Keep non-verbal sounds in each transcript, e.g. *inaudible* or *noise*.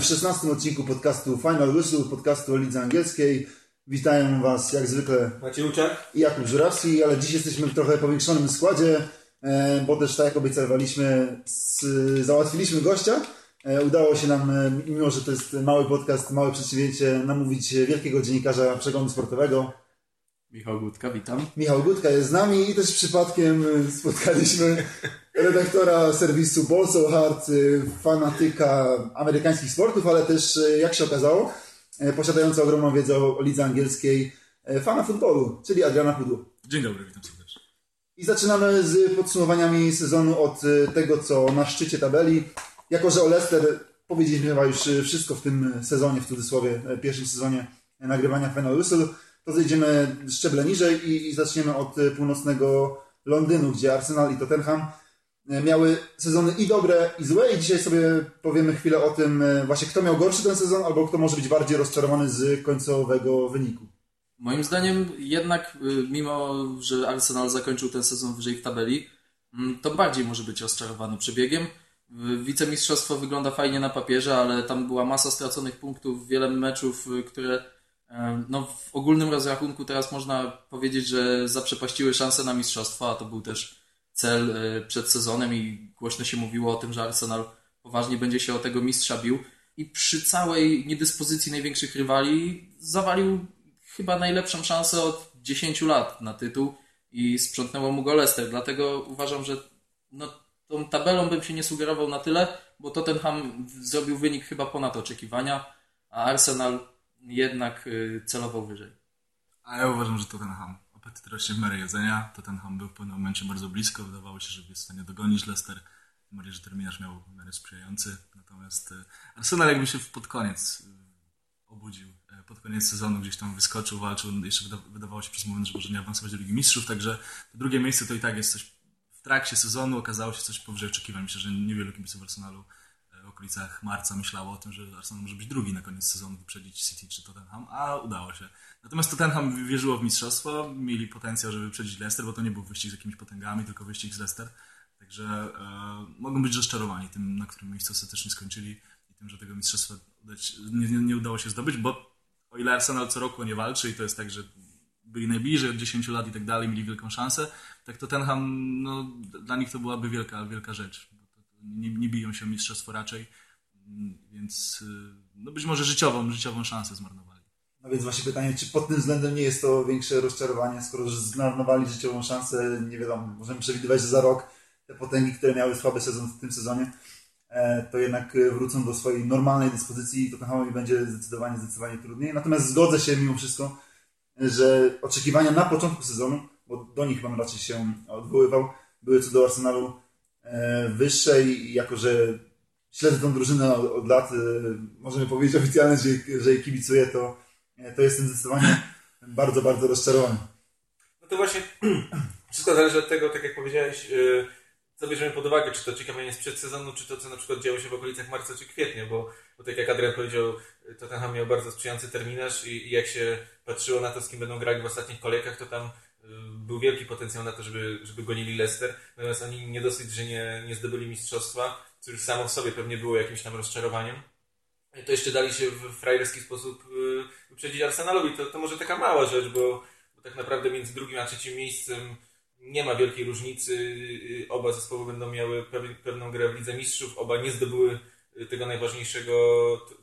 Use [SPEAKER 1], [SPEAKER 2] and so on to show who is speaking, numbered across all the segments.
[SPEAKER 1] w 16 odcinku podcastu Final Whistle, podcastu o lidze angielskiej. Witają Was jak zwykle
[SPEAKER 2] Maciej Łuczak
[SPEAKER 1] i Jakub Żurawski, ale dziś jesteśmy w trochę powiększonym składzie, e, bo też tak jak obiecywaliśmy, załatwiliśmy gościa. E, Udało się nam, e, mimo że to jest mały podcast, małe przedsięwzięcie, namówić wielkiego dziennikarza przeglądu sportowego.
[SPEAKER 3] Michał Gutka, witam.
[SPEAKER 1] Michał Gutka jest z nami i też przypadkiem e, spotkaliśmy redaktora serwisu Balso Hard, e, fanatyka amerykańskich sportów, ale też, e, jak się okazało, posiadająca ogromną wiedzę o lidze angielskiej, fana futbolu, czyli Adriana Pudło.
[SPEAKER 4] Dzień dobry, witam serdecznie.
[SPEAKER 1] I zaczynamy z podsumowaniami sezonu od tego, co na szczycie tabeli. Jako, że o Leicester powiedzieliśmy chyba już wszystko w tym sezonie, w cudzysłowie, pierwszym sezonie nagrywania Final Whistle, to zejdziemy szczeble niżej i, i zaczniemy od e, północnego Londynu, gdzie Arsenal i Tottenham e, miały sezony i dobre, i złe. I dzisiaj sobie powiemy chwilę o tym e, właśnie, kto miał gorszy ten sezon, albo kto może być bardziej rozczarowany z końcowego wyniku.
[SPEAKER 3] Moim zdaniem jednak, mimo że Arsenal zakończył ten sezon wyżej w tabeli, to bardziej może być rozczarowany przebiegiem. Wicemistrzostwo wygląda fajnie na papierze, ale tam była masa straconych punktów, wiele meczów, które no, w ogólnym rozrachunku teraz można powiedzieć, że zaprzepaściły szansę na mistrzostwo, a to był też cel y, przed sezonem i głośno się mówiło o tym, że Arsenal poważnie będzie się o tego mistrza bił. I przy całej niedyspozycji największych rywali zawalił chyba najlepszą szansę od 10 lat na tytuł i sprzątnęło mu go Leicester. Dlatego uważam, że no, tą tabelą bym się nie sugerował na tyle, bo Tottenham zrobił wynik chyba ponad oczekiwania, a Arsenal jednak y, celował wyżej.
[SPEAKER 4] A ja uważam, że Tottenham apetyt rośnie w miarę jedzenia. Tottenham był w pewnym momencie bardzo blisko. Wydawało się, że jest w stanie dogonić Leicester. Tym że terminarz miał w miarę sprzyjający. Natomiast e, Arsenal jakby się pod koniec e, obudził. Pod koniec sezonu gdzieś tam wyskoczył, walczył. Jeszcze wyda- wydawało się przez moment, że może nie awansować do Ligi Mistrzów. Także to drugie miejsce to i tak jest coś w trakcie sezonu. Okazało się coś powyżej oczekiwań. Myślę, że niewielu kibiców Arsenalu okolicach marca myślało o tym, że Arsenal może być drugi na koniec sezonu, wyprzedzić City czy Tottenham, a udało się. Natomiast Tottenham wierzyło w mistrzostwo, mieli potencjał, żeby wyprzedzić Leicester, bo to nie był wyścig z jakimiś potęgami, tylko wyścig z Leicester. Także e, mogą być rozczarowani tym, na którym miejscu ostatecznie skończyli i tym, że tego mistrzostwa udać, nie, nie, nie udało się zdobyć, bo o ile Arsenal co roku nie walczy i to jest tak, że byli najbliżej od 10 lat i tak dalej, mieli wielką szansę, tak Tottenham, no, dla nich to byłaby wielka, wielka rzecz. Nie, nie biją się o mistrzostwo raczej, więc y, no być może życiową, życiową szansę zmarnowali.
[SPEAKER 1] No więc właśnie pytanie, czy pod tym względem nie jest to większe rozczarowanie, skoro zmarnowali życiową szansę, nie wiadomo, możemy przewidywać, że za rok te potęgi, które miały słaby sezon w tym sezonie, e, to jednak wrócą do swojej normalnej dyspozycji i Tottenhamowi będzie zdecydowanie, zdecydowanie trudniej. Natomiast zgodzę się mimo wszystko, że oczekiwania na początku sezonu, bo do nich Pan raczej się odwoływał, były co do Arsenalu e, wyższe i jako, że śledzę tą drużynę od, lat, e, możemy powiedzieć oficjalnie, że, że jej kibicuję, to, e, to jestem zdecydowanie bardzo, bardzo rozczarowany.
[SPEAKER 2] No to właśnie *clears throat* wszystko zależy od tego, tak jak powiedziałeś, co bierzemy pod uwagę, czy to oczekiwanie sprzed sezonu, czy to, co na przykład działo się w okolicach marca czy kwietnia, bo, bo tak jak Adrian powiedział, Tottenham miał bardzo sprzyjający terminarz i, i jak się patrzyło na to, z kim będą grali w ostatnich kolejkach, to tam był wielki potencjał na to, żeby, żeby gonili Leicester, natomiast oni nie dosyć, że nie, nie zdobyli mistrzostwa, co już samo w sobie pewnie było jakimś tam rozczarowaniem, to jeszcze dali się w frajerski sposób y, wyprzedzić Arsenalowi. To, to może taka mała rzecz, bo, bo tak naprawdę między drugim a trzecim miejscem nie ma wielkiej różnicy. Y, Oba zespoły będą miały pew- pewną grę w Lidze Mistrzów. Oba nie zdobyły y, tego najważniejszego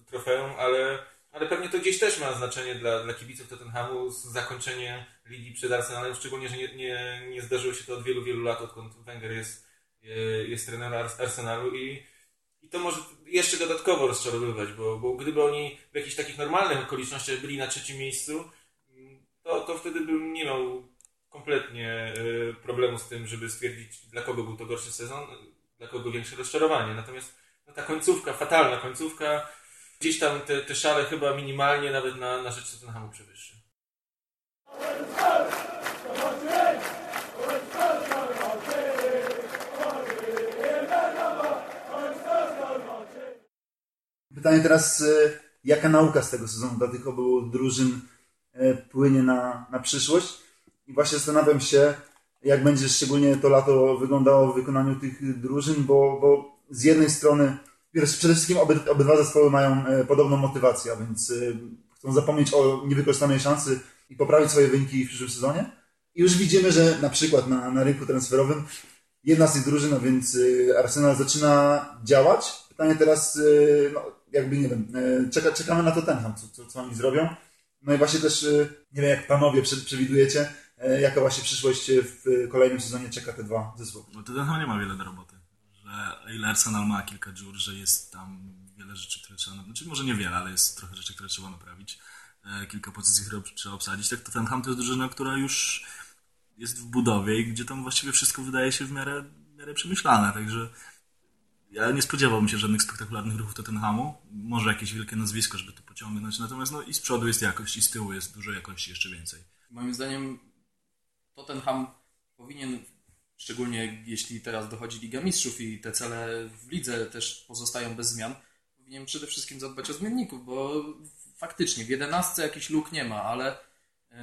[SPEAKER 2] trofeum, ale, ale pewnie to gdzieś też ma znaczenie dla, dla kibiców Tottenhamu zakończenie ligi przed Arsenalem, szczególnie, że nie, nie, nie zdarzyło się to od wielu, wielu lat, odkąd Wenger jest, y, jest trenerem Ars- Arsenalu i i to może jeszcze dodatkowo rozczarowywać, bo, bo gdyby oni w jakichś takich normalnych okolicznościach byli na trzecim miejscu, to, to wtedy bym nie miał kompletnie y, problemu z tym, żeby stwierdzić, dla kogo był to gorszy sezon, dla kogo większe rozczarowanie. Natomiast no, ta końcówka, fatalna końcówka, gdzieś tam te, te szale chyba minimalnie nawet na, na rzecz Tottenhamu przewyższy.
[SPEAKER 1] Pytanie teraz, e, jaka nauka z tego sezonu dla tych obu drużyn e, płynie na, na przyszłość? I właśnie zastanawiam się, jak będzie szczególnie to lato wyglądało w wykonaniu tych drużyn, bo, bo z jednej strony przede wszystkim oby, obydwa zespoły mają e, podobną motywację, a więc e, chcą zapomnieć o niewykorzystanej szansy i poprawić swoje wyniki w przyszłym sezonie. I już widzimy, że na przykład na, na rynku transferowym jedna z tych drużyn, a więc e, Arsenal zaczyna działać. Pytanie teraz, no, jakby nie wiem, czeka, czekamy na Tottenham, co, co, co oni zrobią. No i właśnie też, nie wiem jak panowie prze- przewidujecie, jaka właśnie przyszłość w kolejnym sezonie czeka te dwa zespoły.
[SPEAKER 4] To Tottenham nie ma wiele do roboty. Że ile Arsenal ma kilka dziur, że jest tam wiele rzeczy, które trzeba... Znaczy może niewiele, ale jest trochę rzeczy, które trzeba naprawić. E, kilka pozycji, które trzeba obsadzić. Tak Tottenham to jest drużyna, która już jest w budowie i gdzie tam właściwie wszystko wydaje się w miarę, w miarę przemyślane. Także ja nie spodziewałbym się żadnych spektakularnych ruchów Tottenhamu. Może jakieś wielkie nazwisko, żeby to pociągnąć. Natomiast no, i z przodu jest jakość, i z tyłu jest dużo jakości jeszcze więcej.
[SPEAKER 3] Moim zdaniem Tottenham powinien, szczególnie jeśli teraz dochodzi Liga Mistrzów i te cele w lidze też pozostają bez zmian, powinien przede wszystkim zadbać o zmienników, bo faktycznie w 11 jakiś luk nie ma, ale y,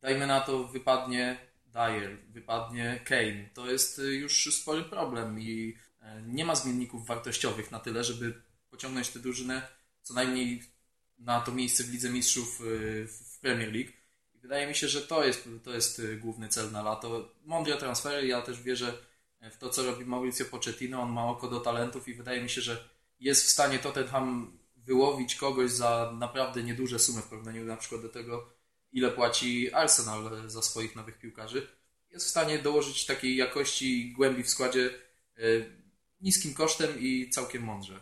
[SPEAKER 3] dajmy na to wypadnie Dyer, wypadnie Kane. To jest y, już spory problem i y, nie ma zmienników wartościowych na tyle, żeby pociągnąć tę drużynę co najmniej na to miejsce w Lidze Mistrzów w Premier League. Wydaje mi się, że to jest, to jest y, główny cel na lato. Mądre transfery, ja też wierzę w to, co robi Mauricio Pochettino. On ma oko do talentów i wydaje mi się, że jest w stanie Tottenham wyłowić kogoś za naprawdę nieduże sumy w porównaniu na przykład do tego, ile płaci Arsenal za swoich nowych piłkarzy. Jest w stanie dołożyć takiej jakości głębi w składzie y, niskim kosztem i całkiem mądrze.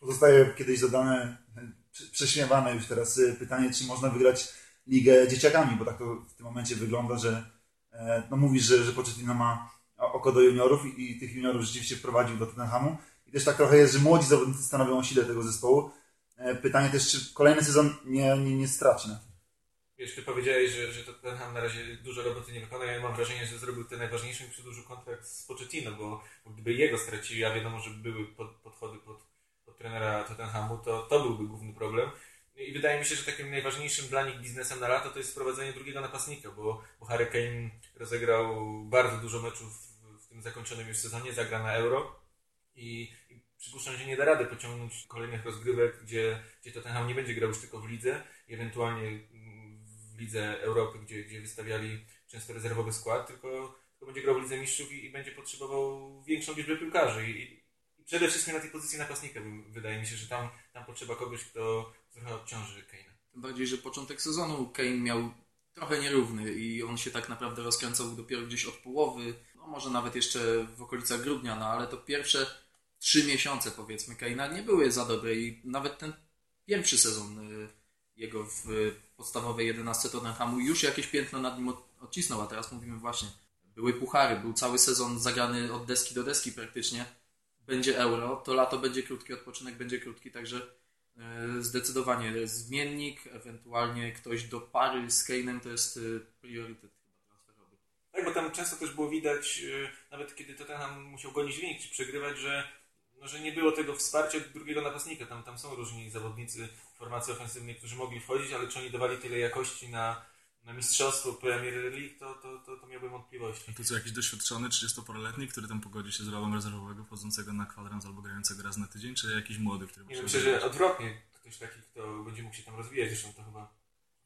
[SPEAKER 1] Pozostaje kiedyś zadane, e, prze- prześmiewane już teraz e, pytanie, czy można wygrać ligę dzieciakami, bo tak to w tym momencie wygląda, że e, no mówisz, że, że Pochettino ma oko do juniorów i, i tych juniorów rzeczywiście wprowadził do Tottenhamu. I też tak trochę jest, że młodzi zawodnicy stanowią sile tego zespołu. E, Pytanie też, czy kolejny sezon nie, nie, nie straci na tym.
[SPEAKER 2] Wiesz, ty powiedziałeś, że, że Tottenham na razie dużo roboty nie wykona. Ja mam wrażenie, że zrobił ten najważniejszy i przedłużył kontrakt z Pochettino, bo, bo gdyby jego stracili, a wiadomo, że były pod, podchody pod, pod trenera Tottenhamu, to to byłby główny problem. I wydaje mi się, że takim najważniejszym dla nich biznesem na lato to jest wprowadzenie drugiego napastnika, bo, bo Harry Kane rozegrał bardzo dużo meczów w, tym zakończonym już sezonie, zagra na Euro i, i przypuszczam, że nie da rady pociągnąć kolejnych rozgrywek, gdzie, gdzie Tottenham nie będzie grał już tylko w lidze ewentualnie w lidze Europy, gdzie, gdzie wystawiali często rezerwowy skład, tylko, tylko będzie grał w lidze mistrzów i, i będzie potrzebował większą liczbę piłkarzy. I przede wszystkim na tej pozycji napastnika wydaje mi się, że tam, tam potrzeba kogoś, kto trochę obciąży Kane'a.
[SPEAKER 3] Tym bardziej, że początek sezonu Kane miał trochę nierówny i on się tak naprawdę rozkręcał dopiero gdzieś od połowy, no może nawet jeszcze w okolicach grudnia, no ale to pierwsze trzy miesiące powiedzmy Kane'a nie były za dobre i nawet ten pierwszy sezon y, jego w podstawowej 11 Tottenhamu już jakieś piętno nad nim od- odcisnął, a teraz mówimy właśnie, były puchary, był cały sezon zagrany od deski do deski praktycznie, będzie euro, to lato będzie krótki, odpoczynek będzie krótki, także E, Zdecydowanie zmiennik, ewentualnie ktoś do pary z Kane'em to jest e, priorytet transferowy.
[SPEAKER 2] Tak, bo tam często też było widać, yy, nawet kiedy Tottenham musiał gonić wynik czy przegrywać, że, no, że nie było tego wsparcia drugiego napastnika. Tam, tam są różni zawodnicy formacji ofensywnej, którzy mogli wchodzić, ale czy oni dawali tyle jakości na, na mistrzostwo Premier League, to, to, to, to miałbym wątpliwości.
[SPEAKER 4] To co, jakiś doświadczony 30-paroletni, który tam pogodzi się z rolą rezerwowego, wchodzącego na kwadrans albo grającego raz na tydzień, czy jakiś młody, który
[SPEAKER 2] Nie wiem, myślę, że odwrotnie ktoś taki, kto będzie mógł się tam rozwijać, zresztą to chyba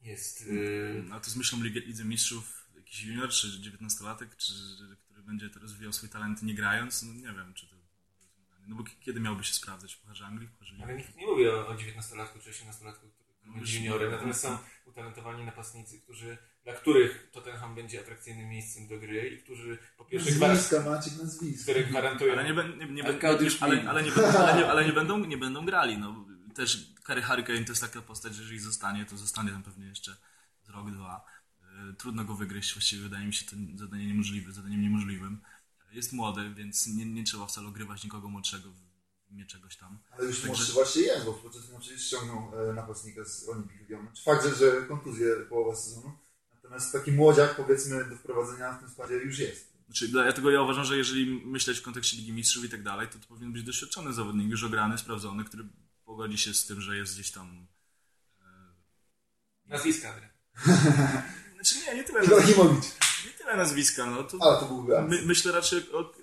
[SPEAKER 2] jest... Yy,
[SPEAKER 4] A to z myślą Lidze, Lidze Mistrzów jakiś junior, czy 19-latek, czy, który będzie to rozwijał swój talent nie grając, no nie wiem, czy to no bo kiedy miałby się sprawdzać? W Pucharze Anglii? Pucharze
[SPEAKER 2] ale
[SPEAKER 4] Ligi?
[SPEAKER 2] nikt nie mówi o, o 19-latku czy 18-latku, który
[SPEAKER 4] No
[SPEAKER 2] będzie juniorem, natomiast są utalentowani napastnicy, którzy, dla których Tottenham będzie atrakcyjnym miejscem do gry i którzy po pierwsze
[SPEAKER 1] Nazwiska, Maciek, nazwiska.
[SPEAKER 2] które gwarantują
[SPEAKER 4] Ale nie, ale, nie, będą- ale, nie, ale nie, będą, nie będą grali. No. Też Kary Harry Kane to jest taka postać, że jeżeli zostanie, to zostanie tam pewnie jeszcze z rok, dwa. E, Trudno go wygryźć, właściwie wydaje mi się to zadanie niemożliwe, zadaniem niemożliwym. Jest młody, więc nie, nie trzeba wcale ogrywać nikogo młodszego w imię czegoś tam.
[SPEAKER 1] Ale już
[SPEAKER 4] Także-
[SPEAKER 1] młodszy właśnie jest, bo Pochettino przecież ściągnął e, napastnika z Olimpii Lyon. Fakt, że, że kontuzję połowa sezonu. Natomiast taki młodziak, powiedzmy, do wprowadzenia w tym składzie już jest.
[SPEAKER 4] Znaczy, dla- dlatego ja uważam, że jeżeli myśleć w kontekście Ligi Mistrzów i tak dalej, to to powinien być doświadczony zawodnik, już ograny, sprawdzony, który pogodzi się z tym, że jest gdzieś tam...
[SPEAKER 2] nazwiska. Adrian. *laughs*
[SPEAKER 4] Znaczy nie, nie tyle,
[SPEAKER 1] Ibrahimowicz.
[SPEAKER 4] nie tyle nazwiska, no to
[SPEAKER 1] Ale to byłby
[SPEAKER 4] my, myślę raczej o,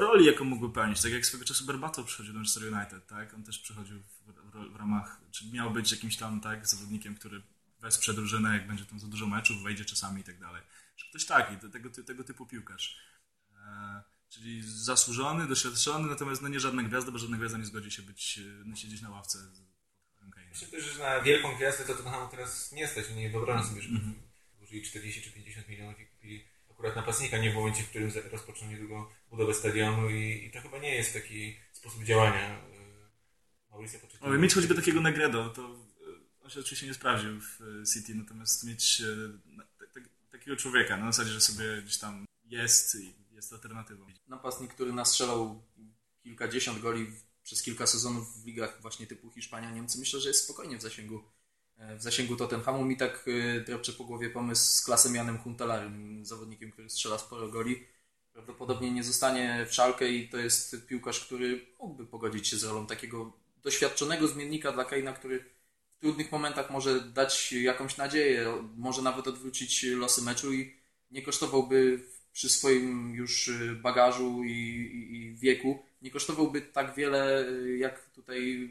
[SPEAKER 4] roli, jaką mógłby pełnić. Tak jak swego czasu Berbatov przychodził do Manchester United, tak? On też przychodził w, w, ramach, czy miał być jakimś tam, tak, zawodnikiem, który wesprze drużynę, jak będzie tam za dużo meczów, wejdzie czasami i tak dalej. Że ktoś taki, tego, tego typu piłkarz. E, czyli zasłużony, doświadczony, natomiast no nie żadna gwiazda, bo żadna gwiazda nie zgodzi się być, e, siedzieć na ławce
[SPEAKER 2] Myślę też, że na wielką gwiazdę to Tottenhamu teraz nie stać. Nie wyobrażam sobie, żeby mm -hmm. użyli 40 czy 50 milionów i kupili akurat napastnika, nie w momencie, w którym rozpoczną niedługo budowę stadionu i, i to chyba nie jest taki sposób działania e,
[SPEAKER 4] Mauricio Pochettino. Mieć choćby takiego Negredo, to e, on się oczywiście nie sprawdził w e, City, natomiast mieć takiego człowieka na zasadzie, że sobie gdzieś tam jest i jest alternatywą.
[SPEAKER 3] Napastnik, który nastrzelał kilkadziesiąt goli przez kilka sezonów w ligach właśnie typu Hiszpania, Niemcy, myślę, że jest spokojnie w zasięgu w zasięgu Tottenhamu. Mi tak drepcze po głowie pomysł z klasem Janem Huntelarem, zawodnikiem, który strzela sporo goli. Prawdopodobnie nie zostanie w szalkę i to jest piłkarz, który mógłby pogodzić się z rolą takiego doświadczonego zmiennika dla Keina, który w trudnych momentach może dać jakąś nadzieję, może nawet odwrócić losy meczu i nie kosztowałby przy swoim już bagażu i, i, i wieku, nie kosztowałby tak wiele, jak tutaj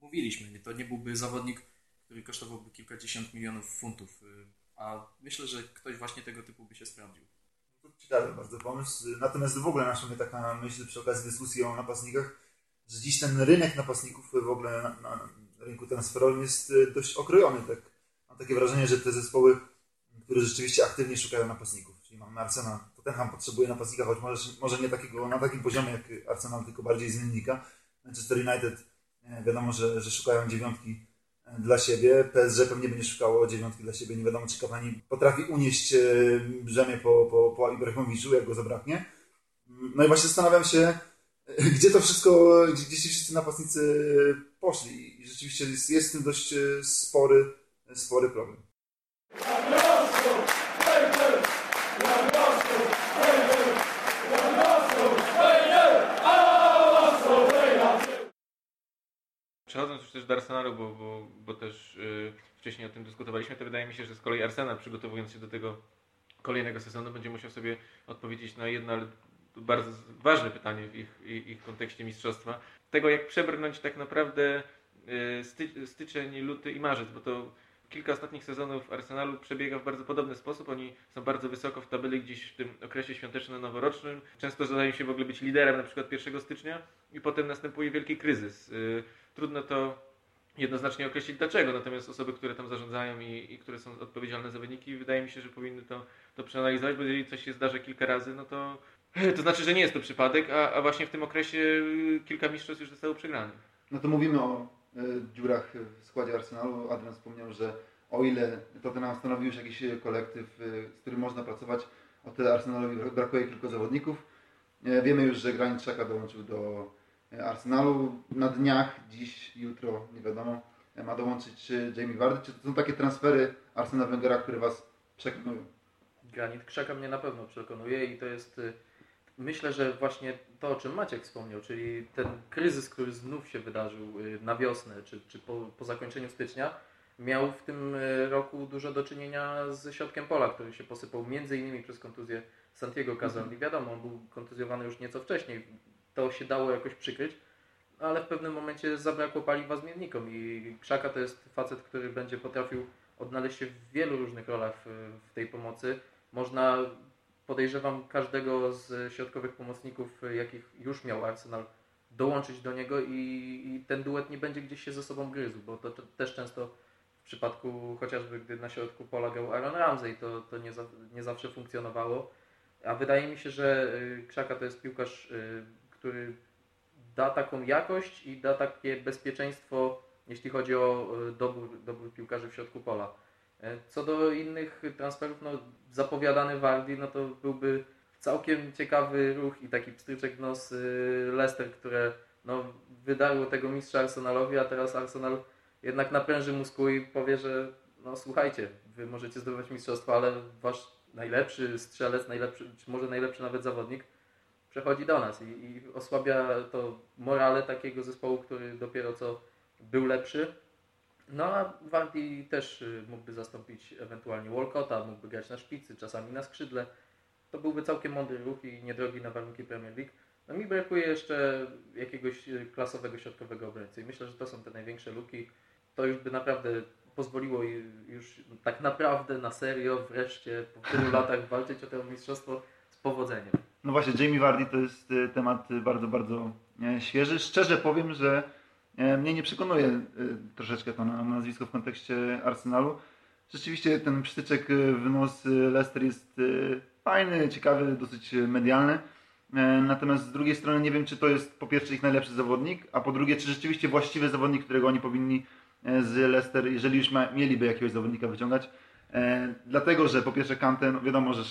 [SPEAKER 3] mówiliśmy. To nie byłby zawodnik który kosztowałby kilkadziesiąt milionów funtów. Y, a myślę, że ktoś właśnie tego typu by się sprawdził.
[SPEAKER 1] To ciekawy bardzo pomysł. Natomiast w ogóle naszła mnie taka myśl przy okazji dyskusji o napastnikach, że dziś ten rynek napastników w ogóle na, na rynku transferowym jest y, dość okrojony. Tak. Mam takie wrażenie, że te zespoły, które rzeczywiście aktywnie szukają napastników, czyli mamy Arsenal, to ten ham potrzebuje napastnika, choć może, może nie takiego na takim poziomie jak Arsenal, tylko bardziej zmiennika. Manchester United e, wiadomo, że, że szukają dziewiątki dla siebie. PSG pewnie będzie szukało dziewiątki dla siebie. Nie wiadomo, czy Cavani potrafi unieść e, brzemię po, po, po Ibrahimowiczu, jak go zabraknie. No i właśnie zastanawiam się, *laughs* gdzie to wszystko, gdzie ci wszyscy napastnicy poszli. I rzeczywiście jest, jest w tym dość e, spory, spory problem.
[SPEAKER 2] Do Arsenalu, bo, bo, bo też yy, wcześniej o tym dyskutowaliśmy, to wydaje mi się, że z kolei Arsenal przygotowując się do tego kolejnego sezonu będzie musiał sobie odpowiedzieć na jedno, ale bardzo ważne pytanie w ich, ich, ich kontekście mistrzostwa. Tego jak przebrnąć tak naprawdę sty, styczeń, luty i marzec, bo to kilka ostatnich sezonów Arsenalu przebiega w bardzo podobny sposób. Oni są bardzo wysoko w tabeli gdzieś w tym okresie świąteczno-noworocznym. Często zdają się w ogóle być liderem na przykład 1 stycznia i potem następuje wielki kryzys. Y, trudno to jednoznacznie określić dlaczego, natomiast osoby, które tam zarządzają i, i, które są odpowiedzialne za wyniki, wydaje mi się, że powinny to, to przeanalizować, bo jeżeli coś się zdarzy kilka razy, no to *laughs* to znaczy, że nie jest to przypadek, a, a właśnie w tym okresie y, kilka mistrzostw już zostało przegranych.
[SPEAKER 1] No to mówimy o y, dziurach w składzie Arsenalu. Adrian wspomniał, że o ile Tottenham stanowi już jakiś kolektyw, y, z którym można pracować, o tyle Arsenalowi brakuje kilku zawodników. Wiemy już, że Granit Xhaka dołączył do Arsenalu. Na dniach, dziś, jutro, nie wiadomo, ma dołączyć Jamie Vardy. Czy to są takie transfery Arsena Wengera, które Was przekonują?
[SPEAKER 3] Granit Krzaka mnie na pewno przekonuje i to jest y, myślę, że właśnie to, o czym Maciek wspomniał, czyli ten kryzys, który znów się wydarzył y, na wiosnę, czy, czy po, po zakończeniu stycznia, miał w tym y, roku dużo do czynienia z środkiem pola, który się posypał między innymi przez kontuzję Santiago Cazorli. Mhm. Wiadomo, on był kontuzjowany już nieco wcześniej, to się dało jakoś przykryć, ale w pewnym momencie zabrakło paliwa zmiennikom i Krzaka to jest facet, który będzie potrafił odnaleźć się w wielu różnych rolach w, tej pomocy. Można, podejrzewam, każdego z środkowych pomocników, jakich już miał Arsenal, dołączyć do niego i, i ten duet nie będzie gdzieś się ze sobą gryzł, bo to, to też często w przypadku chociażby gdy na środku polegał Aaron Ramsey, to, to nie, za, nie zawsze funkcjonowało. A wydaje mi się, że y, Krzaka to jest piłkarz y, który da taką jakość i da takie bezpieczeństwo, jeśli chodzi o e, dobór, dobór piłkarzy w środku pola. E, co do innych transferów, no, zapowiadany Wardy, no to byłby całkiem ciekawy ruch i taki pstryczek w nos e, Leicester, które no, wydarło tego mistrza Arsenalowi, a teraz Arsenal jednak napręży mózgu i powie, że no słuchajcie, wy możecie zdobywać mistrzostwo, ale wasz najlepszy strzelec, najlepszy, czy może najlepszy nawet zawodnik przechodzi do nas i, i osłabia to morale takiego zespołu, który dopiero co był lepszy. No a Wardy też y, mógłby zastąpić ewentualnie Walcota, mógłby grać na szpicy, czasami na skrzydle. To byłby całkiem mądry ruch i niedrogi na warunki Premier League. No mi brakuje jeszcze jakiegoś y, klasowego środkowego obrońcy myślę, że to są te największe luki. To już by naprawdę pozwoliło już tak naprawdę na serio wreszcie po tylu latach walczyć o to mistrzostwo powodzeniem.
[SPEAKER 1] No właśnie, Jamie Vardy to jest y, temat bardzo, bardzo e, świeży. Szczerze powiem, że e, mnie nie przekonuje troszeczkę to nazwisko w kontekście Arsenalu. Rzeczywiście ten przytyczek w nos Leicester jest fajny, ciekawy, dosyć medialny. E, natomiast z drugiej strony nie wiem, czy to jest po pierwsze ich najlepszy zawodnik, a po drugie, czy rzeczywiście właściwy zawodnik, którego oni powinni e, z Leicester, jeżeli już ma, mieliby jakiegoś zawodnika wyciągać. E, dlatego, że po pierwsze Kante, no wiadomo, że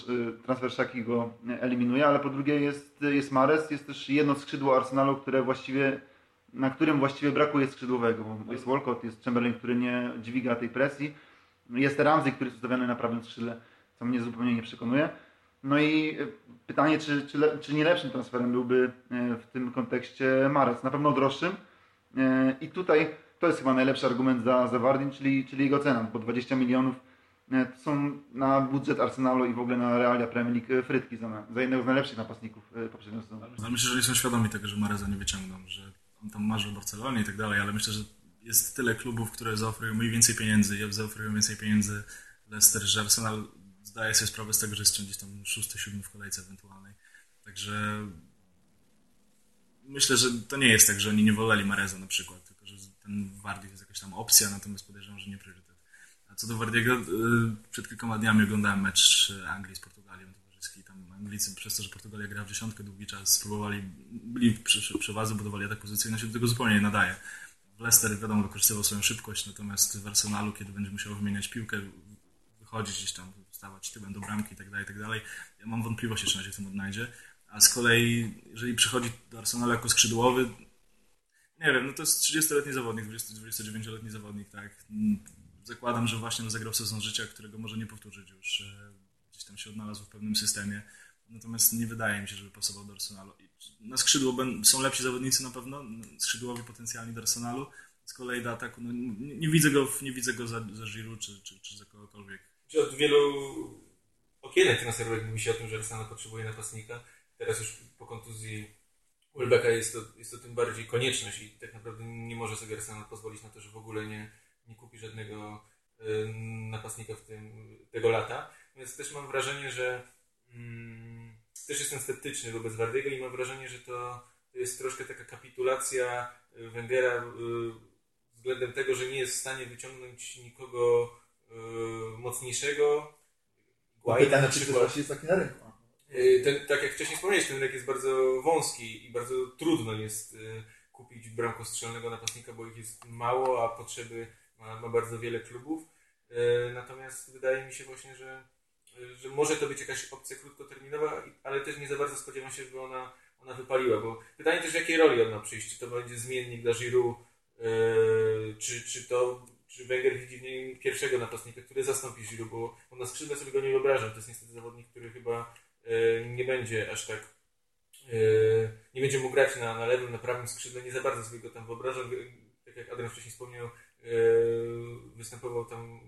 [SPEAKER 1] transfer Szaki go eliminuje, ale po drugie jest, jest Mares, jest też jedno skrzydło Arsenalu, które właściwie, na którym właściwie brakuje skrzydłowego. Jest Walcott, jest Chamberlain, który nie dźwiga tej presji. Jest Ramsey, który jest ustawiony na prawym skrzydle, co mnie zupełnie nie przekonuje. No i e, pytanie, czy, czy, czy nie lepszym transferem byłby e, w tym kontekście Mares? Na pewno droższym. E, I tutaj to jest chyba najlepszy argument za, za czyli, czyli jego cena, bo 20 milionów są na budżet Arsenalu i w ogóle na realia Premier League frytki za, za jednego z najlepszych napastników poprzedniego sezonu.
[SPEAKER 4] Myślę, że oni są świadomi tego, że Mareza nie wyciągną, że on tam marzy o Barcelonie i tak dalej, ale myślę, że jest tyle klubów, które zaoferują mniej więcej pieniędzy, zaoferują więcej pieniędzy Leicester, że Arsenal zdaję sobie sprawę z tego, że jest gdzieś tam szósty, siódmy w kolejce ewentualnej. Także myślę, że to nie jest tak, że oni nie woleli Mareza na przykład, tylko że ten Wardy jest jakaś tam opcja, natomiast podejrzewam, że nie priorytet. Co do Wardiego, y, przed kilkoma dniami oglądałem mecz Anglii z Portugalią towarzyski. Tam Anglicy przez to, że Portugalia gra w dziesiątkę długi czas, spróbowali, byli przy przewadze, budowali atak pozycyjny, się do tego zupełnie nie nadaje. Leicester wiadomo wykorzystywał swoją szybkość, natomiast w Arsenalu, kiedy będzie musiał wymieniać piłkę, wychodzić gdzieś tam stawać tyłem do bramki i tak dalej, i tak. Ja mam wątpliwości, czy on się w tym odnajdzie. A z kolei, jeżeli przychodzi do Arsenalu jako skrzydłowy, nie wiem, no to jest 30-letni zawodnik, 29-letni zawodnik, tak. Zakładam, że właśnie zagrał sezon życia, którego może nie powtórzyć już. Gdzieś tam się odnalazł w pewnym systemie. Natomiast nie wydaje mi się, żeby pasował do Arsenalu. Na skrzydło są lepsi zawodnicy na pewno, skrzydłowi potencjalni do Arsenalu. Z kolei do ataku, no, nie, nie, widzę go, nie widzę go za, za czy, czy, czy za kogokolwiek
[SPEAKER 2] od wielu okienek transferowych mówi się o tym, że Arsenal potrzebuje napastnika. Teraz już po kontuzji Welbecka jest to, jest to tym bardziej konieczność i tak naprawdę nie może sobie Arsenal pozwolić na to, że w ogóle nie, nie kupi żadnego y, napastnika w tym, tego lata. Więc też mam wrażenie, że mm, też jestem sceptyczny wobec Wardiego i mam wrażenie, że to, to jest troszkę taka kapitulacja Węgera y, względem tego, że nie jest w stanie wyciągnąć nikogo yy, mocniejszego.
[SPEAKER 1] Pytanie, czy to jest taki na rynku.
[SPEAKER 2] Yy, ten, tak jak wcześniej wspomniałeś, ten rynek jest bardzo wąski i bardzo trudno jest kupić bramkostrzelnego napastnika, bo ich jest mało, a potrzeby ma, ma bardzo wiele klubów. Yy, natomiast wydaje mi się właśnie, że, że może to być jakaś opcja krótkoterminowa, ale też nie za bardzo spodziewam się, żeby ona, ona wypaliła, bo pytanie też jakiej roli on ma przyjść, czy to będzie zmiennik dla Giroud, czy, czy to czy Wenger widzi w pierwszego napastnika, który zastąpi Giroud, bo on na skrzydle sobie go nie wyobrażam. To jest niestety zawodnik, który chyba e, nie będzie aż tak e, nie będzie mógł grać na, na lewym, na prawym skrzydle, nie za bardzo sobie go tam wyobrażam. Tak jak Adrian wcześniej wspomniał, e, występował tam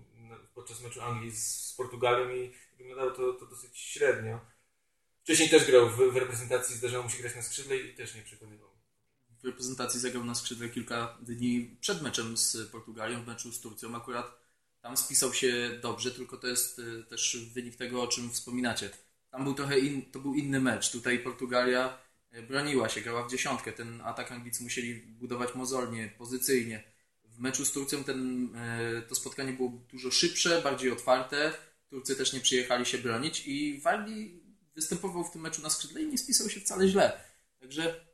[SPEAKER 2] podczas meczu Anglii z, z Portugalią i wyglądało to, to dosyć średnio. Wcześniej też grał w, w reprezentacji, zdarzało mu się grać na skrzydle i też nie przekonywał
[SPEAKER 3] w reprezentacji zagrał na skrzydle kilka dni przed meczem z Portugalią, w meczu z Turcją. Akurat tam spisał się dobrze, tylko to jest y, też wynik tego, o czym wspominacie. Tam był trochę in, to był inny mecz. Tutaj Portugalia y, broniła się, grała w dziesiątkę. Ten atak Anglicy musieli budować mozolnie, pozycyjnie. Meczu z Turcją ten, y, to spotkanie było dużo szybsze, bardziej otwarte. Turcy też nie przyjechali się bronić i Wardi występował w tym meczu na skrzydle i nie spisał się wcale źle. Także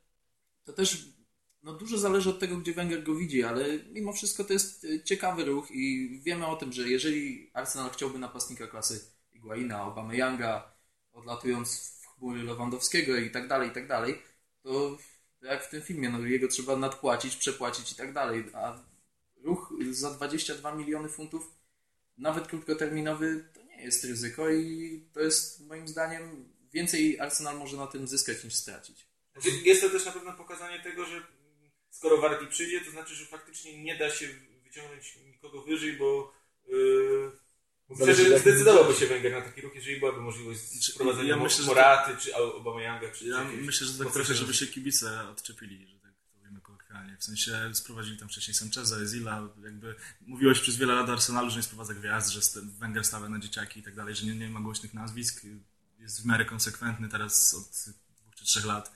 [SPEAKER 3] to też no dużo zależy od tego, gdzie Wenger go widzi, ale mimo wszystko to jest e, ciekawy ruch i wiemy o tym, że jeżeli Arsenal chciałby napastnika klasy Iguaina, Aubameyanga, odlatując w chmury Lewandowskiego i tak dalej, i tak dalej, to jak w tym filmie, no jego trzeba nadpłacić, przepłacić i tak dalej, a ruch za 22 miliony funtów, nawet krótkoterminowy, to nie jest ryzyko i to jest moim zdaniem więcej Arsenal może na tym zyskać niż stracić.
[SPEAKER 2] Znaczy, jest to też na pewno pokazanie tego, że skoro Wardy przyjdzie, to znaczy, że faktycznie nie da się wyciągnąć nikogo wyżej, bo yy, Myślę,
[SPEAKER 1] Zależy,
[SPEAKER 2] że
[SPEAKER 1] jak-
[SPEAKER 2] zdecydowałby się Węgier na taki ruch, jeżeli byłaby możliwość
[SPEAKER 4] Znaczy,
[SPEAKER 2] wprowadzenia
[SPEAKER 4] ja myślę,
[SPEAKER 2] Moraty, czy Aubameyanga, czy
[SPEAKER 4] Ja myślę, że tak trochę, żeby się kibice odczepili, że tak powiemy kolokwialnie. W sensie sprowadzili tam wcześniej Sancheza, Ezila, jakby mówiłeś przez wiele lat Arsenalu, że nie sprowadza gwiazd, że Wenger stawia na dzieciaki i tak dalej, że nie, nie ma głośnych nazwisk. Jest w miarę konsekwentny teraz od dwóch czy trzech lat.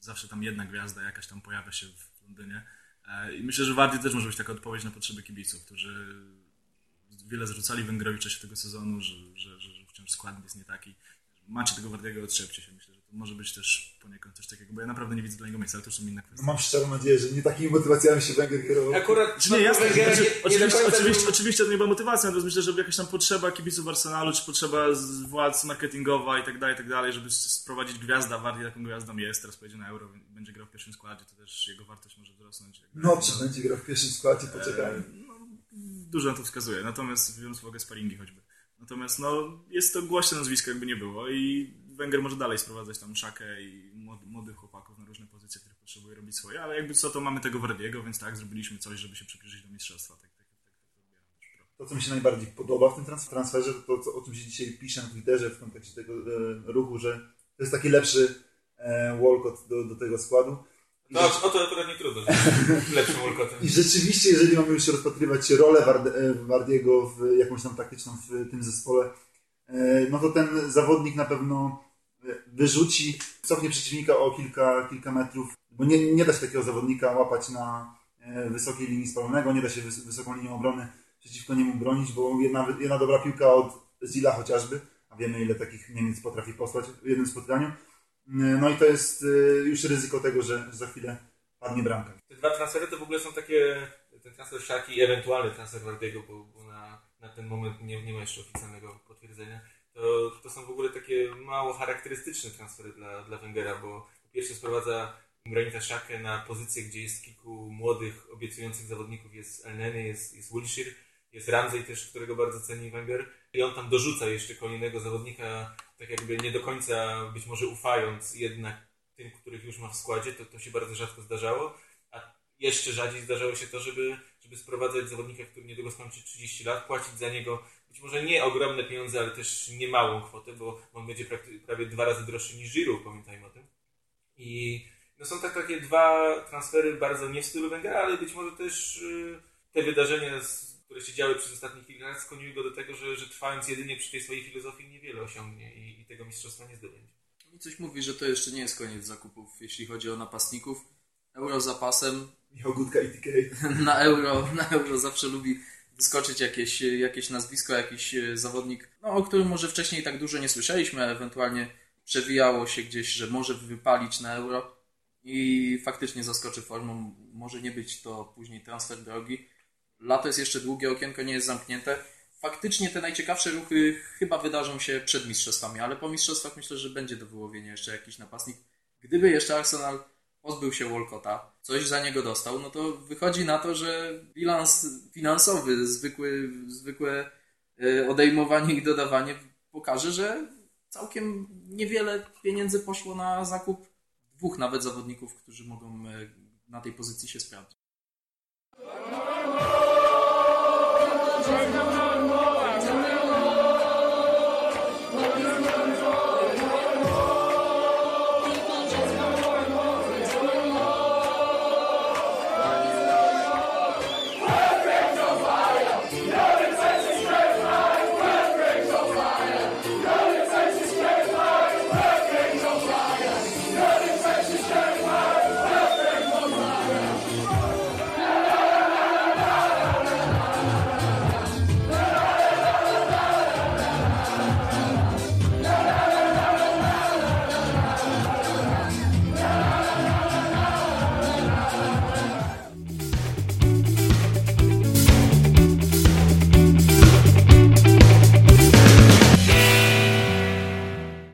[SPEAKER 4] Zawsze tam jedna gwiazda jakaś tam pojawia się w Londynie. E, I myślę, że Wardy też może być taka odpowiedź na potrzeby kibiców, którzy wiele zrzucali Węgrowi w czasie tego sezonu, że, że, że, wciąż skład jest nie taki. Macie tego Wardiego, odszepcie się. Myślę, może być też poniekąd coś takiego, bo ja naprawdę nie widzę dla niego miejsca, ale to już są inne kwestie.
[SPEAKER 1] mam szczerą nadzieję, że nie takimi motywacjami się Węgier kierował.
[SPEAKER 2] Akurat
[SPEAKER 4] Czy nie, jasne,
[SPEAKER 2] Węgiera
[SPEAKER 4] znaczy,
[SPEAKER 2] nie, nie
[SPEAKER 4] oczywiście,
[SPEAKER 2] końca
[SPEAKER 4] oczywiście,
[SPEAKER 2] był-
[SPEAKER 4] oczywiście to nie była motywacja, natomiast myślę, że jakaś tam potrzeba kibiców Arsenalu, czy potrzeba władz marketingowa i tak dalej, i tak dalej, żeby sprowadzić gwiazda, Wardy taką gwiazdą jest, teraz pojedzie na Euro, będzie grał w pierwszym składzie, to też jego wartość może wzrosnąć.
[SPEAKER 1] No, czy będzie grał w pierwszym składzie, poczekajmy.
[SPEAKER 4] No, dużo na to wskazuje, natomiast biorąc uwagę sparingi choćby. Natomiast no, jest to głośne nazwisko, jakby nie było i Węgier może dalej sprowadzać tam szakę i młod- młodych chłopaków na różne pozycje, których potrzebuje robić swoje, ale jakby co, to mamy tego Wardiego, więc tak, zrobiliśmy coś, żeby się przybliżyć do mistrzostwa. Tak, tak, tak, tak to
[SPEAKER 1] co mi się najbardziej podoba w tym trans- transferze, to, to o czym się dzisiaj pisze na Twitterze w kontekście tego e, ruchu, że to jest taki lepszy e, Walcott do, do tego składu.
[SPEAKER 2] No,
[SPEAKER 1] rzecz,
[SPEAKER 2] o to akurat nie trudno, *laughs* lepszym Walcottem.
[SPEAKER 1] I rzeczywiście, jeżeli mamy już rozpatrywać rolę Ward- e, Wardiego w jakąś tam taktyczną w tym zespole, e, no to ten zawodnik na pewno e, wyrzuci, cofnie przeciwnika o kilka, kilka metrów, bo nie, nie da się takiego zawodnika łapać na e, wysokiej linii spalonego, nie da się wys- wysoką linią obrony przeciwko niemu bronić, bo jedna, jedna dobra piłka od Zila chociażby, a wiemy ile takich Niemiec potrafi posłać w jednym spotkaniu, no i to jest e, już ryzyko tego, że za chwilę padnie bramka.
[SPEAKER 2] Te dwa transfery to w ogóle są takie, ten transfer Szaki i ewentualny transfer Wardiego, bo na, ten moment nie, nie ma jeszcze oficjalnego potwierdzenia. To, to są w ogóle takie mało charakterystyczne transfery dla, dla Wengera, bo po pierwsze sprowadza Granita Szakę na pozycję, gdzie jest kilku młodych, obiecujących zawodników. Jest Elneny, jest, jest Wilshire, jest Ramsey też, którego bardzo ceni Wenger. I on tam dorzuca jeszcze kolejnego zawodnika, tak jakby nie do końca być może ufając jednak tym, których już ma w składzie, to, to się bardzo rzadko zdarzało. A jeszcze rzadziej zdarzało się to, żeby, żeby sprowadzać zawodnika, który niedługo skończy 30 lat, płacić za niego być może nie ogromne pieniądze, ale też nie małą kwotę, bo on będzie prawie dwa razy droższy niż Giroud, pamiętajmy o tym. I no są tak takie dwa transfery bardzo nie w stylu Wengera, ale być może też y, te wydarzenia, które się działy przez ostatnich kilka lat, skłoniły go do tego, że, że trwając jedynie przy tej swojej filozofii niewiele osiągnie i, i tego mistrzostwa nie zdobędzie.
[SPEAKER 3] Mi coś mówi, że to jeszcze nie jest koniec zakupów, jeśli chodzi o napastników. Euro zapasem,
[SPEAKER 1] Michał Gudka i TK. *laughs*
[SPEAKER 3] na euro, na euro zawsze lubi wyskoczyć jakieś, jakieś nazwisko, jakiś e, zawodnik, no, o którym może wcześniej tak dużo nie słyszeliśmy, a ewentualnie przewijało się gdzieś, że może wypalić na euro i faktycznie zaskoczy formą. Może nie być to później transfer drogi. Lato jest jeszcze długie, okienko nie jest zamknięte. Faktycznie te najciekawsze ruchy chyba wydarzą się przed mistrzostwami, ale po mistrzostwach myślę, że będzie do wyłowienia jeszcze jakiś napastnik. Gdyby jeszcze Arsenal pozbył się Walcotta, coś za niego dostał, no to wychodzi na to, że bilans finansowy, zwykły, zwykłe e, odejmowanie i dodawanie pokaże, że całkiem niewiele pieniędzy poszło na zakup dwóch nawet zawodników, którzy mogą e, na tej pozycji się sprawdzić.